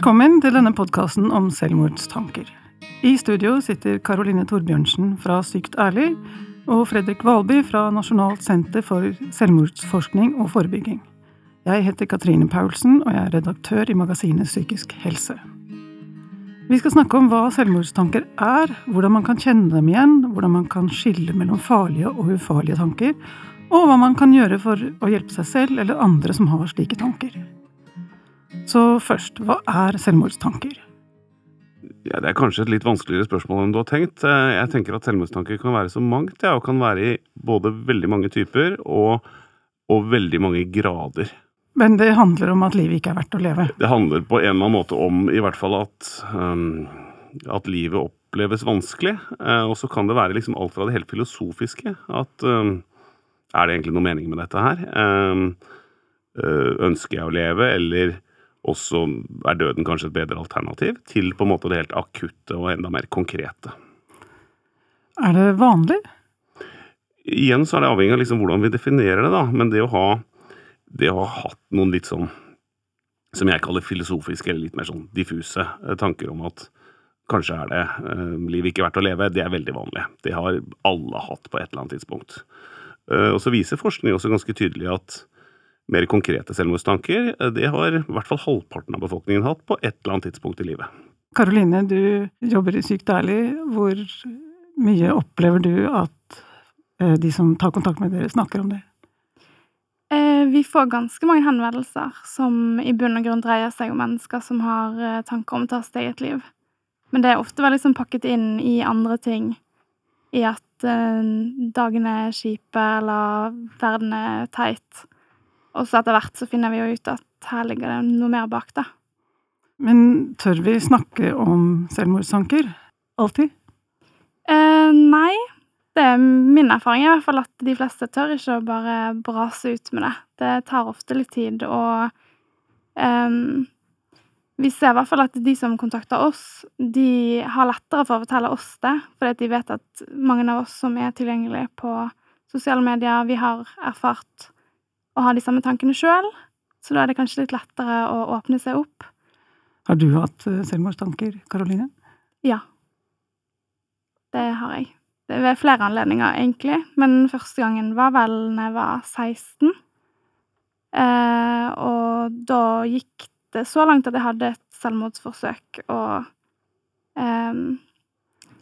Velkommen til denne podkasten om selvmordstanker. I studio sitter Karoline Torbjørnsen fra Sykt ærlig og Fredrik Valby fra Nasjonalt senter for selvmordsforskning og forebygging. Jeg heter Katrine Paulsen, og jeg er redaktør i magasinet Psykisk helse. Vi skal snakke om hva selvmordstanker er, hvordan man kan kjenne dem igjen, hvordan man kan skille mellom farlige og ufarlige tanker, og hva man kan gjøre for å hjelpe seg selv eller andre som har slike tanker. Så først, hva er selvmordstanker? Ja, det er kanskje et litt vanskeligere spørsmål enn du har tenkt. Eh, jeg tenker at selvmordstanker kan være så mangt, ja, og kan være i både veldig mange typer og, og veldig mange grader. Men det handler om at livet ikke er verdt å leve? Det handler på en eller annen måte om i hvert fall at, um, at livet oppleves vanskelig. Uh, og så kan det være liksom alt fra det helt filosofiske. At um, er det egentlig noe mening med dette her? Um, ønsker jeg å leve, eller også er døden kanskje et bedre alternativ? Til på en måte det helt akutte og enda mer konkrete. Er det vanlig? Igjen så er det avhengig av liksom hvordan vi definerer det, da. Men det å ha, det å ha hatt noen litt sånn som jeg kaller filosofiske eller litt mer sånn diffuse eh, tanker om at kanskje er det eh, livet ikke verdt å leve, det er veldig vanlig. Det har alle hatt på et eller annet tidspunkt. Eh, og så viser forskning også ganske tydelig at mer konkrete selvmordstanker, eh, det har i hvert fall halvparten av befolkningen hatt på et eller annet tidspunkt i livet. Karoline, du jobber i Sykt ærlig. Hvor mye opplever du at eh, de som tar kontakt med dere, snakker om det? Vi får ganske mange henvendelser som i bunn og grunn dreier seg om mennesker som har tanker om å ta sitt eget liv. Men det er ofte veldig sånn pakket inn i andre ting. I at dagene er kjipe, eller verden er teit. Og så etter hvert så finner vi jo ut at her ligger det noe mer bak, da. Men tør vi snakke om selvmordstanker? Alltid? Eh, nei. Det er min erfaring i hvert fall at de fleste tør ikke å bare brase ut med det. Det tar ofte litt tid, og eh, vi ser i hvert fall at de som kontakter oss, de har lettere for å fortelle oss det, fordi de vet at mange av oss som er tilgjengelige på sosiale medier, vi har erfart å ha de samme tankene sjøl, så da er det kanskje litt lettere å åpne seg opp. Har du hatt eh, selvmordstanker, Karoline? Ja. Det har jeg. Det er ved flere anledninger, egentlig, men første gangen var vel da jeg var 16. Eh, og da gikk det så langt at jeg hadde et selvmordsforsøk og eh,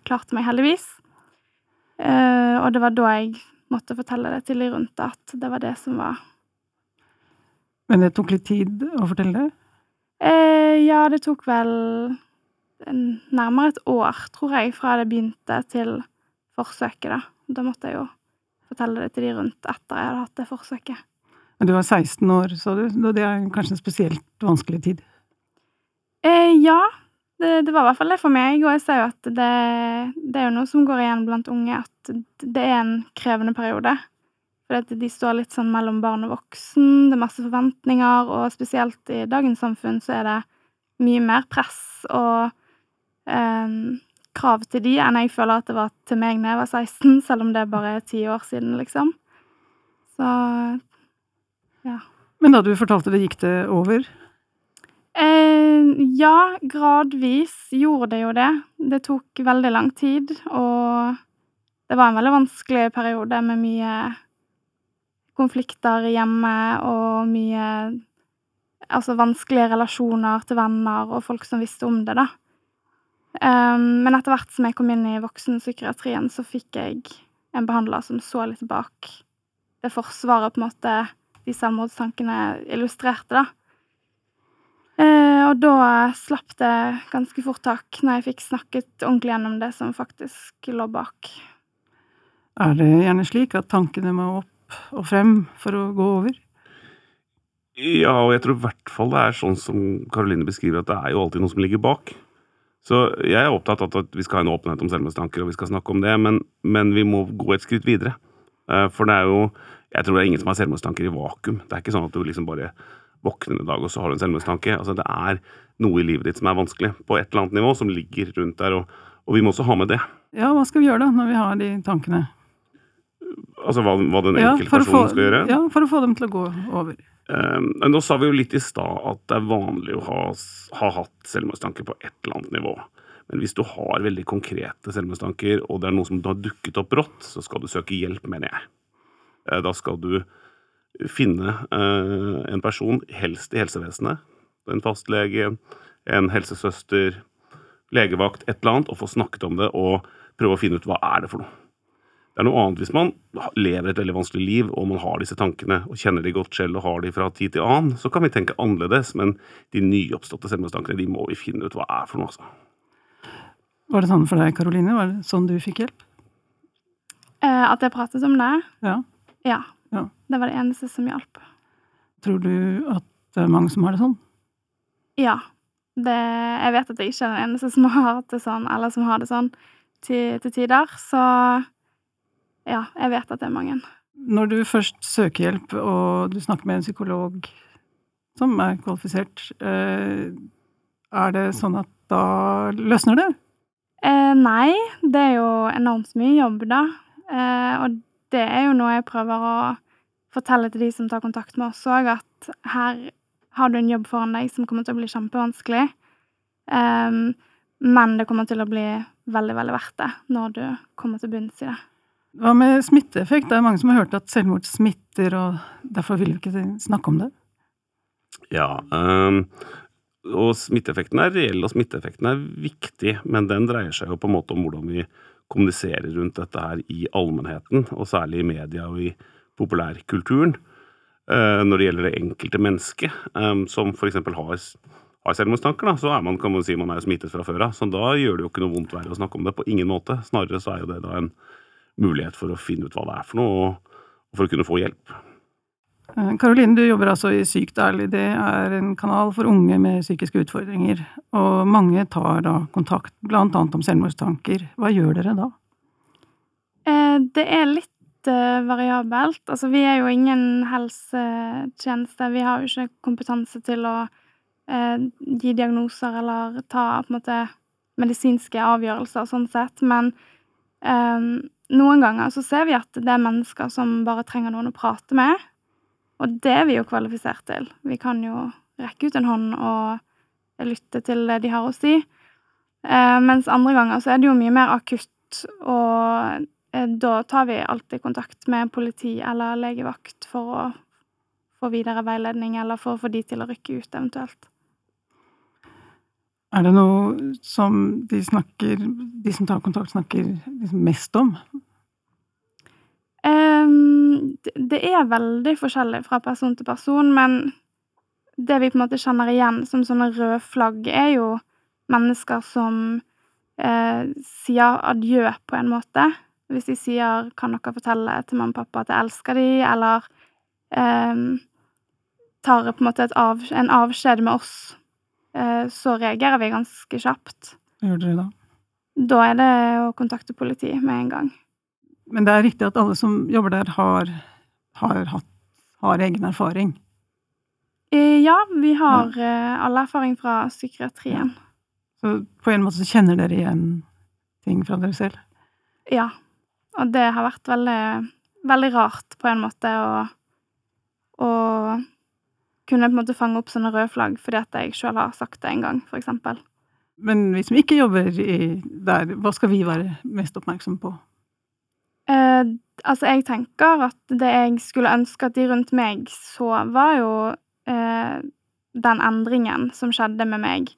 klarte meg heldigvis. Eh, og det var da jeg måtte fortelle det til de rundt at det var det som var Men det tok litt tid å fortelle det? Eh, ja, det tok vel nærmere et år, tror jeg, fra det begynte til forsøket, da. Da måtte jeg jo fortelle det til de rundt etter jeg hadde hatt det forsøket. Men du var 16 år, sa du, og det er kanskje en spesielt vanskelig tid? Eh, ja, det, det, var i hvert fall det for meg, og jeg ser jo at det, det, er jo noe som går igjen blant unge, at det er en krevende periode. For de står litt sånn mellom barn og voksen, det er masse forventninger, og spesielt i dagens samfunn så er det mye mer press og eh, krav til de enn jeg føler at det var til meg da jeg var 16, selv om det bare er ti år siden, liksom. Så ja. Men da du fortalte det, gikk det over? Eh, ja, gradvis gjorde det jo det. Det tok veldig lang tid, og det var en veldig vanskelig periode med mye konflikter hjemme og mye Altså vanskelige relasjoner til venner og folk som visste om det, da. Um, men etter hvert som jeg kom inn i voksenpsykiatrien, så fikk jeg en behandler som så litt bak det forsvaret på en måte de selvmordstankene illustrerte, da. Uh, og da slapp det ganske fort tak når jeg fikk snakket ordentlig gjennom det som faktisk lå bak. Er det gjerne slik at tankene må opp og frem for å gå over? Ja, og jeg tror i hvert fall det er sånn som Karoline beskriver, at det er jo alltid noe som ligger bak. Så jeg er opptatt av at vi skal ha en åpenhet om selvmordstanker, og vi skal snakke om det, men, men vi må gå et skritt videre. Eh, for det er jo Jeg tror det er ingen som har selvmordstanker i vakuum. Det er ikke sånn at du liksom bare våkner en dag, og så har du en selvmordstanke. Altså, det er noe i livet ditt som er vanskelig, på et eller annet nivå, som ligger rundt der, og, og vi må også ha med det. Ja, hva skal vi gjøre da, når vi har de tankene? Altså hva, hva den enkelte ja, skal gjøre? Ja, for å få dem til å gå over. Um, nå sa vi jo litt i stad at det er vanlig å ha, ha hatt selvmordstanker på et eller annet nivå. Men hvis du har veldig konkrete selvmordstanker, og det er noe som har dukket opp brått, så skal du søke hjelp, mener jeg. Uh, da skal du finne uh, en person, helst i helsevesenet, en fastlege, en helsesøster, legevakt, et eller annet, og få snakket om det og prøve å finne ut hva er det for noe. Det er noe annet hvis man lever et veldig vanskelig liv og man har disse tankene og kjenner de godt selv og har de fra tid til annen, så kan vi tenke annerledes, men de nyoppståtte selvmordstankene de må vi finne ut hva er for noe. Altså. Var det sånn for deg, Karoline? Var det sånn du fikk hjelp? Eh, at jeg pratet om det? Ja. ja. ja. Det var det eneste som hjalp. Tror du at det er mange som har det sånn? Ja. Det, jeg vet at jeg ikke er den eneste som har hatt det sånn, eller som har det sånn til, til tider, så ja, jeg vet at det er mange. Når du først søker hjelp, og du snakker med en psykolog som er kvalifisert, eh, er det sånn at da løsner det? Eh, nei, det er jo enormt mye jobb, da. Eh, og det er jo noe jeg prøver å fortelle til de som tar kontakt med oss òg, at her har du en jobb foran deg som kommer til å bli kjempevanskelig. Um, men det kommer til å bli veldig, veldig verdt det når du kommer til bunns i det. Hva med smitteeffekt? Det er mange som har hørt at selvmord smitter, og derfor vil vi ikke snakke om det. Ja, um, og smitteeffekten er reell, og smitteeffekten er viktig, men den dreier seg jo på en måte om hvordan vi kommuniserer rundt dette her i allmennheten, og særlig i media og i populærkulturen, uh, når det gjelder det enkelte mennesket, um, som f.eks. har har selvmordstanker, da, så er man, kan man si man er smittet fra før av. Så da gjør det jo ikke noe vondt verre å snakke om det. På ingen måte. Snarere så er jo det da en mulighet for å finne ut hva det er for noe, og for å kunne få hjelp. Karoline, du jobber altså i Sykt ærlig. Det er en kanal for unge med psykiske utfordringer. Og mange tar da kontakt, blant annet om selvmordstanker. Hva gjør dere da? Eh, det er litt eh, variabelt. Altså, vi er jo ingen helsetjeneste. Vi har jo ikke kompetanse til å eh, gi diagnoser eller ta på en måte medisinske avgjørelser sånn sett. Men noen ganger så ser vi at det er mennesker som bare trenger noen å prate med. Og det er vi jo kvalifisert til. Vi kan jo rekke ut en hånd og lytte til det de har å si. Eh, mens andre ganger så er det jo mye mer akutt, og eh, da tar vi alltid kontakt med politi eller legevakt for å få videre veiledning, eller for å få de til å rykke ut, eventuelt. Er det noe som de snakker, de som tar kontakt, snakker liksom mest om? Um, det er veldig forskjellig fra person til person, men det vi på en måte kjenner igjen som sånne røde flagg, er jo mennesker som uh, sier adjø på en måte. Hvis de sier 'kan dere fortelle til mamma og pappa at jeg elsker de', eller um, tar på en måte av, en avskjed med oss, så reagerer vi ganske kjapt. Hva gjør dere da? Da er det å kontakte politiet med en gang. Men det er riktig at alle som jobber der, har, har, hatt, har egen erfaring? Eh, ja, vi har ja. Eh, all erfaring fra psykiatrien. Ja. Så på en måte så kjenner dere igjen ting fra dere selv? Ja. Og det har vært veldig, veldig rart, på en måte, å, å kunne på en måte fange opp sånne røde flagg fordi at jeg sjøl har sagt det en gang, eksempel. Men vi som ikke jobber i, der, hva skal vi være mest oppmerksomme på? Eh, altså, jeg tenker at det jeg skulle ønske at de rundt meg så, var jo eh, den endringen som skjedde med meg.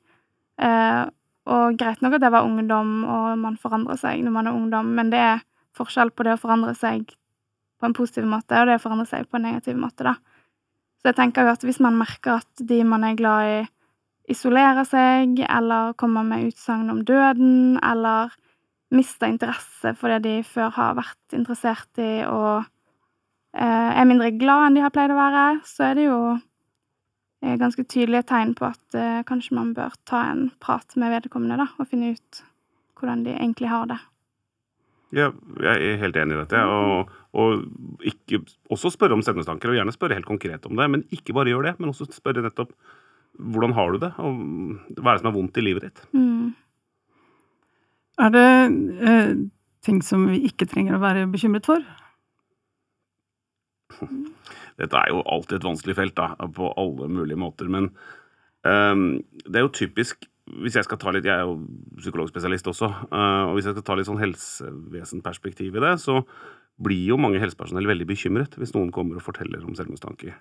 Eh, og greit nok at jeg var ungdom, og man forandrer seg når man er ungdom, men det er forskjell på det å forandre seg på en positiv måte, og det å forandre seg på en negativ måte, da. Så jeg tenker jo at hvis man merker at de man er glad i, isolerer seg, eller kommer med utsagn om døden, eller mister interesse for det de før har vært interessert i, og eh, er mindre glad enn de har pleid å være, så er det jo eh, ganske tydelige tegn på at eh, kanskje man bør ta en prat med vedkommende, da, og finne ut hvordan de egentlig har det. Ja, jeg er helt enig i dette. Og, og ikke, også spørre om sendestanker, og gjerne spørre helt konkret om det. Men ikke bare gjør det, men også spørre nettopp hvordan har du det, og hva er det som er vondt i livet ditt. Mm. Er det eh, ting som vi ikke trenger å være bekymret for? Dette er jo alltid et vanskelig felt, da, på alle mulige måter. Men um, det er jo typisk Hvis jeg skal ta litt Jeg er jo psykologspesialist også. Uh, og hvis jeg skal ta litt sånn helsevesenperspektiv i det, så blir jo mange helsepersonell veldig bekymret hvis noen kommer og forteller om selvmordstanker.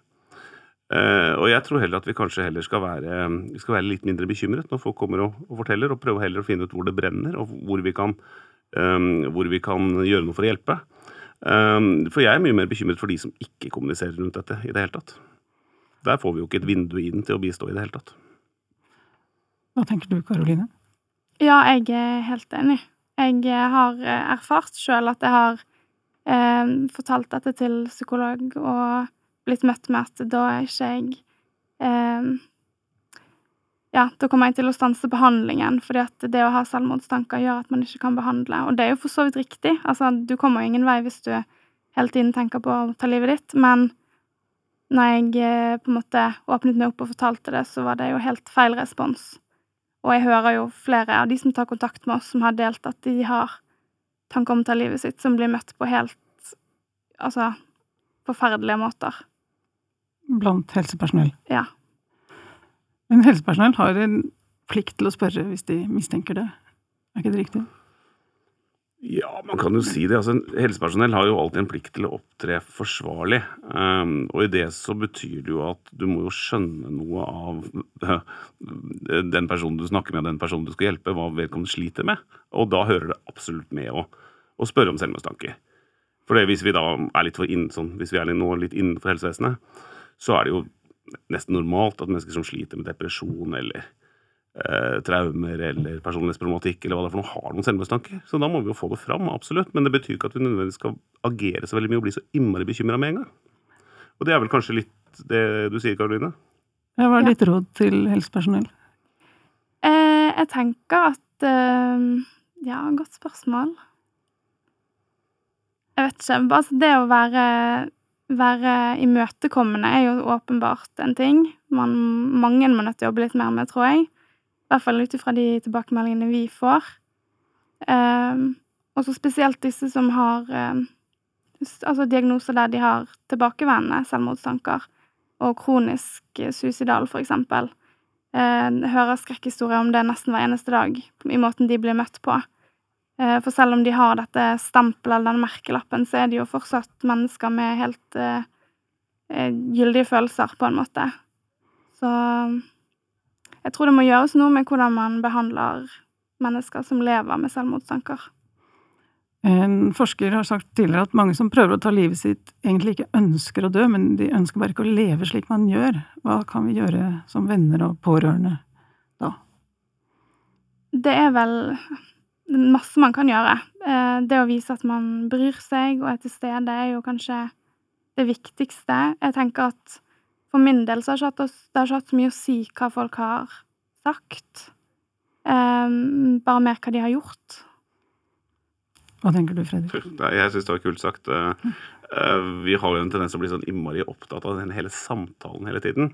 Uh, og jeg tror heller at vi kanskje heller skal være, skal være litt mindre bekymret når folk kommer og, og, forteller, og prøve heller å finne ut hvor det brenner, og hvor vi kan, um, hvor vi kan gjøre noe for å hjelpe. For jeg er mye mer bekymret for de som ikke kommuniserer rundt dette i det hele tatt. Der får vi jo ikke et vindu inn til å bistå i det hele tatt. Hva tenker du, Karoline? Ja, jeg er helt enig. Jeg har erfart sjøl at jeg har eh, fortalt dette til psykolog og blitt møtt med at da er ikke jeg eh, ja, da kommer jeg til å stanse behandlingen, fordi at det å ha selvmordstanker gjør at man ikke kan behandle. Og det er jo for så vidt riktig. Altså, du kommer jo ingen vei hvis du hele tiden tenker på å ta livet ditt, men når jeg eh, på en måte åpnet meg opp og fortalte det, så var det jo helt feil respons. Og jeg hører jo flere av de som tar kontakt med oss, som har delt at de har tanker om å ta livet sitt, som blir møtt på helt altså forferdelige måter. Blant helsepersonell? Ja. Men helsepersonell har en plikt til å spørre hvis de mistenker det. Er ikke det riktig? Ja, man kan jo si det. Altså, helsepersonell har jo alltid en plikt til å opptre forsvarlig. Um, og i det så betyr det jo at du må jo skjønne noe av uh, den personen du snakker med, den personen du skal hjelpe, hva vedkommende sliter med. Og da hører det absolutt med å, å spørre om selvmordstanker. For det, hvis vi da er litt for inn, sånn, hvis vi er nå litt innenfor helsevesenet, så er det jo nesten normalt at mennesker som sliter med depresjon eller eh, traumer eller personlighetsproblematikk eller hva det er for noe, har noen selvmordstanker. Så da må vi jo få det fram, absolutt. Men det betyr ikke at vi nødvendigvis skal agere så veldig mye og bli så innmari bekymra med en gang. Og det er vel kanskje litt det du sier, Karoline? Ja, hva er ditt råd til helsepersonell? Eh, jeg tenker at eh, Ja, godt spørsmål. Jeg vet ikke. Bare det å være være imøtekommende er jo åpenbart en ting man, mange må nødt til å jobbe litt mer med, tror jeg. Hvert fall ut ifra de tilbakemeldingene vi får. Um, og så spesielt disse som har um, altså diagnoser der de har tilbakevendende selvmordstanker, og kronisk suicidal, for eksempel. Uh, hører skrekkhistorier om det nesten hver eneste dag, i måten de blir møtt på. Eh, for selv om de har dette stempelet eller den merkelappen, så er de jo fortsatt mennesker med helt uh, gyldige følelser, på en måte. Så jeg tror det må gjøres noe med hvordan man behandler mennesker som lever med selvmordstanker. En forsker har sagt tidligere at mange som prøver å ta livet sitt, egentlig ikke ønsker å dø, men de ønsker bare ikke å leve slik man gjør. Hva kan vi gjøre som venner og pårørende da? Det er vel masse man kan gjøre. Eh, det å vise at man bryr seg og er til stede, er jo kanskje det viktigste. Jeg tenker at for min del så har det ikke hatt så mye å si hva folk har sagt. Um, bare mer hva de har gjort. Hva tenker du, Fredrik? Jeg syns det var kult sagt. Vi har jo en tendens til å bli sånn innmari opptatt av den hele samtalen hele tiden.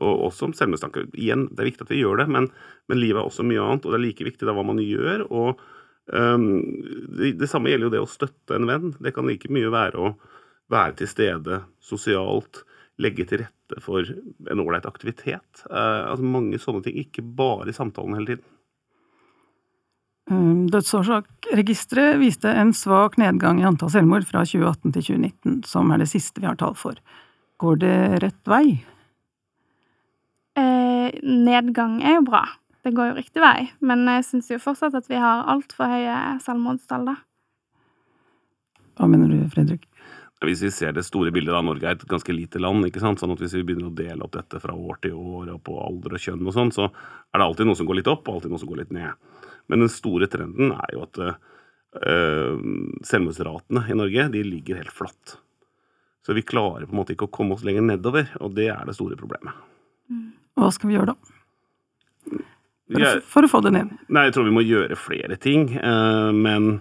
Og også om selvmordstanker. Igjen, det er viktig at vi gjør det, men, men, livet er også mye annet, og det er like viktig da hva man gjør. og um, det, det, samme gjelder jo det å støtte en venn. Det kan like mye være å være til stede sosialt, legge til rette for en ålreit aktivitet. Uh, altså Mange sånne ting, ikke bare i samtalen hele tiden. Ehm, dødsårsakregisteret viste en svak nedgang i antall selvmord fra 2018 til 2019, som er det siste vi har tall for. Går det rett vei? nedgang er jo bra. Det går jo riktig vei. Men jeg syns jo fortsatt at vi har altfor høye selvmordstall, da. Hva mener du, Fredrik? Hvis vi ser det store bildet, da, Norge er et ganske lite land. ikke sant? Sånn at Hvis vi begynner å dele opp dette fra år til år og på alder og kjønn, og sånn, så er det alltid noe som går litt opp og alltid noe som går litt ned. Men den store trenden er jo at øh, selvmordsratene i Norge de ligger helt flatt. Så vi klarer på en måte ikke å komme oss lenger nedover, og det er det store problemet. Hva skal vi gjøre da? For, jeg, for, å få det ned? Nei, Jeg tror vi må gjøre flere ting. Uh, men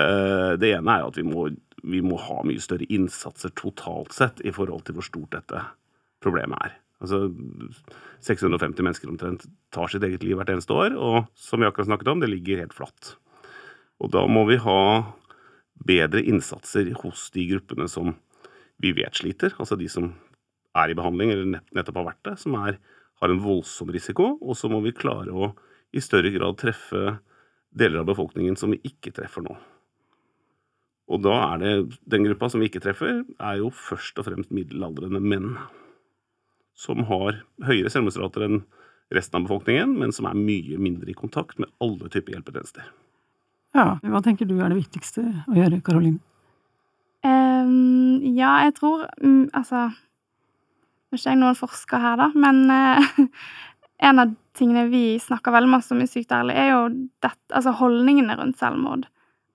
uh, det ene er jo at vi må, vi må, ha mye større innsatser totalt sett i forhold til hvor stort dette problemet er. Altså, 650 mennesker omtrent tar sitt eget liv hvert eneste år, og som vi akkurat snakket om, det ligger helt flatt. Og da må vi ha bedre innsatser hos de gruppene som vi vet sliter, altså de som er i behandling eller nettopp har vært det, som er, har en voldsom risiko, og så må vi klare å i større grad treffe deler av befolkningen som vi ikke treffer nå. Og da er det den gruppa som vi ikke treffer, er jo først og fremst middelaldrende menn. Som har høyere selvmordsrater enn resten av befolkningen, men som er mye mindre i kontakt med alle typer hjelpetjenester. Ja, hva tenker du er det viktigste å gjøre, Karoline? Um, ja, jeg tror um, Altså Nå er ikke jeg noen forsker her, da, men uh, en av tingene vi snakker veldig masse om i Sykt ærlig, er jo dette, altså holdningene rundt selvmord.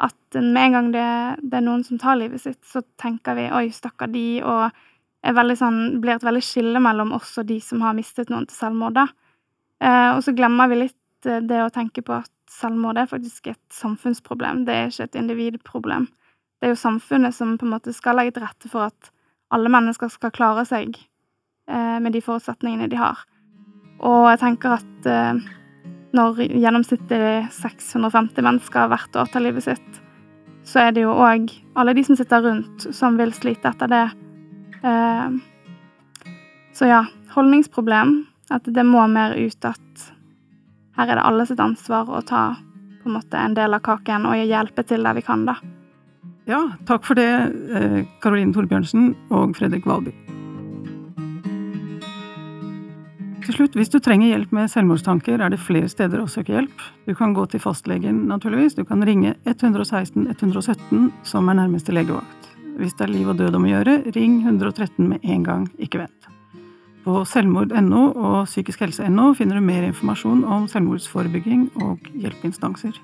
At med en gang det, det, er noen som tar livet sitt, så tenker vi 'oi, stakkar de', og sånn, blir et veldig skille mellom oss og de som har mistet noen til selvmord. Uh, og så glemmer vi litt uh, det å tenke på at selvmord er faktisk et samfunnsproblem, det er ikke et individproblem det er jo samfunnet som på en måte skal legge til rette for at alle mennesker skal klare seg eh, med de forutsetningene de har. Og jeg tenker at eh, når gjennomsnittlig 650 mennesker hvert år tar livet sitt, så er det jo òg alle de som sitter rundt, som vil slite etter det. Eh, så ja, holdningsproblem. At det må mer ut at her er det alle sitt ansvar å ta på en måte en del av kaken og hjelpe til der vi kan, da. Ja, takk for det, Karoline eh, Torbjørnsen og Fredrik Valby. Til slutt, hvis du trenger hjelp med selvmordstanker, er det flere steder å søke hjelp. Du kan gå til fastlegen, naturligvis. Du kan ringe 116 117, som er nærmeste legevakt. Hvis det er liv og død om å gjøre, ring 113 med en gang, ikke vent. På selvmord.no og psykiskhelse.no finner du mer informasjon om selvmordsforebygging og hjelpeinstanser.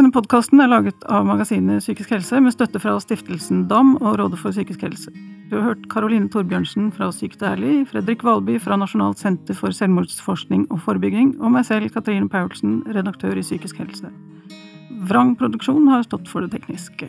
Denne podkasten er laget av magasinet Psykisk helse med støtte fra Stiftelsen DAM og Rådet for psykisk helse. Du har hørt Karoline Torbjørnsen fra Sykt ærlig, Fredrik Valby fra Nasjonalt senter for selvmordsforskning og forebygging, og meg selv, Katrine Paulsen, redaktør i Psykisk helse. Vrang Produksjon har stått for det tekniske.